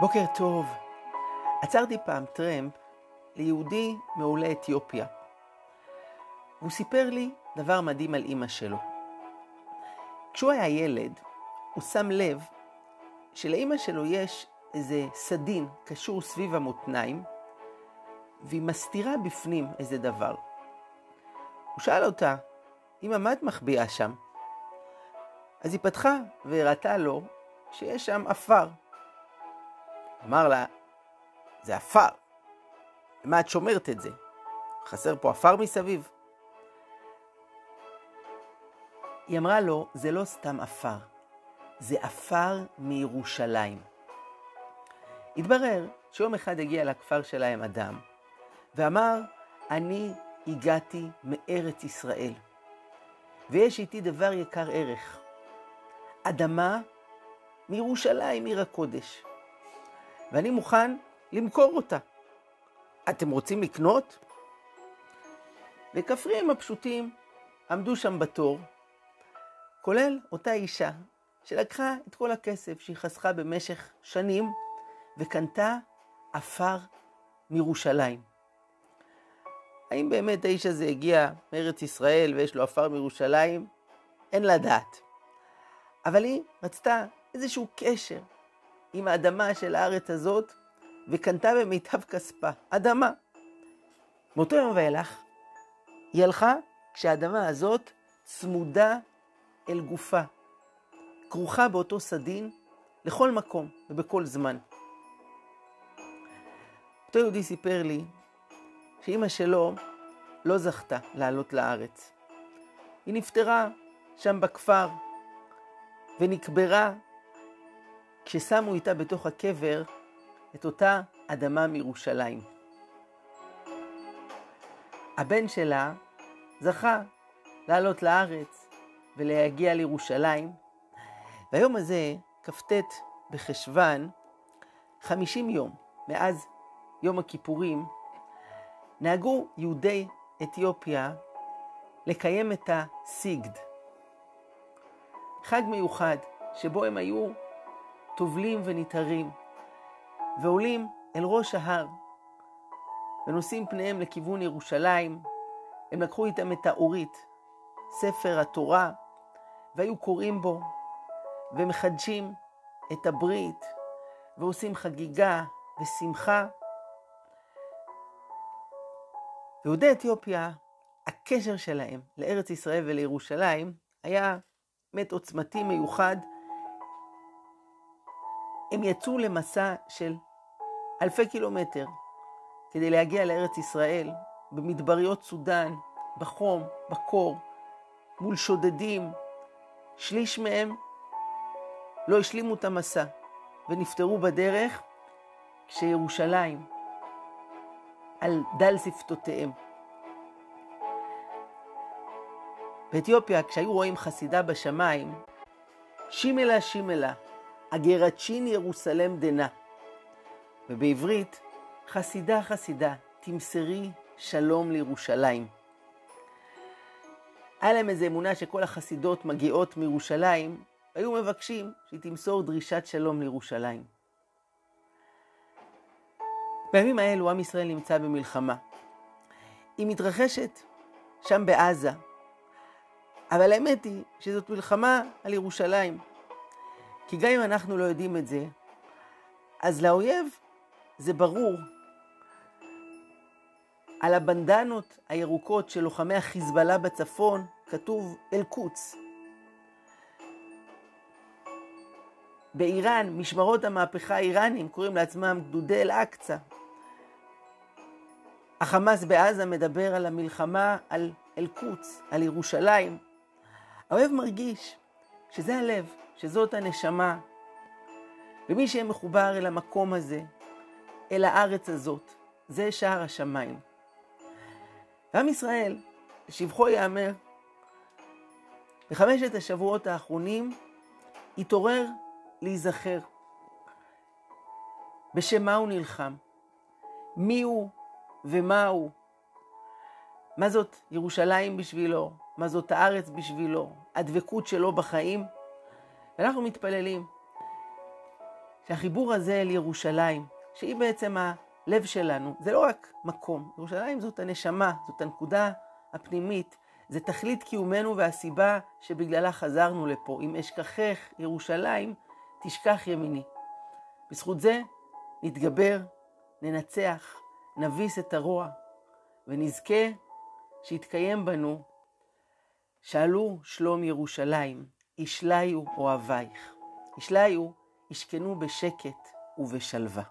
בוקר טוב. עצרתי פעם טרמפ ליהודי מעולי אתיופיה. הוא סיפר לי דבר מדהים על אימא שלו. כשהוא היה ילד, הוא שם לב שלאימא שלו יש איזה סדין קשור סביב המותניים, והיא מסתירה בפנים איזה דבר. הוא שאל אותה, אמא, מה את מחביאה שם? אז היא פתחה והראתה לו שיש שם עפר. אמר לה, זה עפר. למה את שומרת את זה? חסר פה עפר מסביב? היא אמרה לו, זה לא סתם עפר, זה עפר מירושלים. התברר שיום אחד הגיע לכפר שלהם אדם, ואמר, אני הגעתי מארץ ישראל, ויש איתי דבר יקר ערך, אדמה מירושלים, עיר הקודש. ואני מוכן למכור אותה. אתם רוצים לקנות? וכפריהם הפשוטים עמדו שם בתור, כולל אותה אישה שלקחה את כל הכסף שהיא חסכה במשך שנים וקנתה עפר מירושלים. האם באמת האיש הזה הגיע מארץ ישראל ויש לו עפר מירושלים? אין לדעת. אבל היא רצתה איזשהו קשר עם האדמה של הארץ הזאת, וקנתה במיטב כספה אדמה. מאותו יום ואילך, היא הלכה כשהאדמה הזאת צמודה אל גופה, כרוכה באותו סדין לכל מקום ובכל זמן. אותו יהודי סיפר לי שאימא שלו לא זכתה לעלות לארץ. היא נפטרה שם בכפר ונקברה כששמו איתה בתוך הקבר את אותה אדמה מירושלים. הבן שלה זכה לעלות לארץ ולהגיע לירושלים, והיום הזה, כ"ט בחשוון, 50 יום מאז יום הכיפורים, נהגו יהודי אתיופיה לקיים את הסיגד. חג מיוחד שבו הם היו טובלים ונתערים, ועולים אל ראש ההר, ונושאים פניהם לכיוון ירושלים. הם לקחו איתם את האורית, ספר התורה, והיו קוראים בו, ומחדשים את הברית, ועושים חגיגה ושמחה. יהודי אתיופיה, הקשר שלהם לארץ ישראל ולירושלים היה באמת עוצמתי מיוחד, הם יצאו למסע של אלפי קילומטר כדי להגיע לארץ ישראל, במדבריות סודאן, בחום, בקור, מול שודדים. שליש מהם לא השלימו את המסע ונפטרו בדרך כשירושלים על דל שפתותיהם. באתיופיה, כשהיו רואים חסידה בשמיים, שימלה שימלה, אגרצ'ין ירוסלם דנה. ובעברית, חסידה חסידה, תמסרי שלום לירושלים. היה להם איזו אמונה שכל החסידות מגיעות מירושלים, היו מבקשים שהיא תמסור דרישת שלום לירושלים. בימים האלו עם ישראל נמצא במלחמה. היא מתרחשת שם בעזה, אבל האמת היא שזאת מלחמה על ירושלים. כי גם אם אנחנו לא יודעים את זה, אז לאויב זה ברור. על הבנדנות הירוקות של לוחמי החיזבאללה בצפון כתוב אל-קודס. באיראן, משמרות המהפכה האיראנים קוראים לעצמם גדודי אל-אקצא. החמאס בעזה מדבר על המלחמה על אל-קודס, על ירושלים. האויב מרגיש שזה הלב, שזאת הנשמה. ומי שיהיה מחובר אל המקום הזה, אל הארץ הזאת, זה שער השמיים. ועם ישראל, לשבחו ייאמר, בחמשת השבועות האחרונים התעורר להיזכר. בשם מה הוא נלחם? מי הוא ומה הוא? מה זאת ירושלים בשבילו? מה זאת הארץ בשבילו? הדבקות שלו בחיים? ואנחנו מתפללים שהחיבור הזה אל ירושלים, שהיא בעצם הלב שלנו, זה לא רק מקום, ירושלים זאת הנשמה, זאת הנקודה הפנימית, זה תכלית קיומנו והסיבה שבגללה חזרנו לפה. אם אשכחך ירושלים, תשכח ימיני. בזכות זה נתגבר, ננצח, נביס את הרוע, ונזכה שיתקיים בנו שאלו שלום ירושלים, ישליו אוהבייך. ישליו ישכנו בשקט ובשלווה.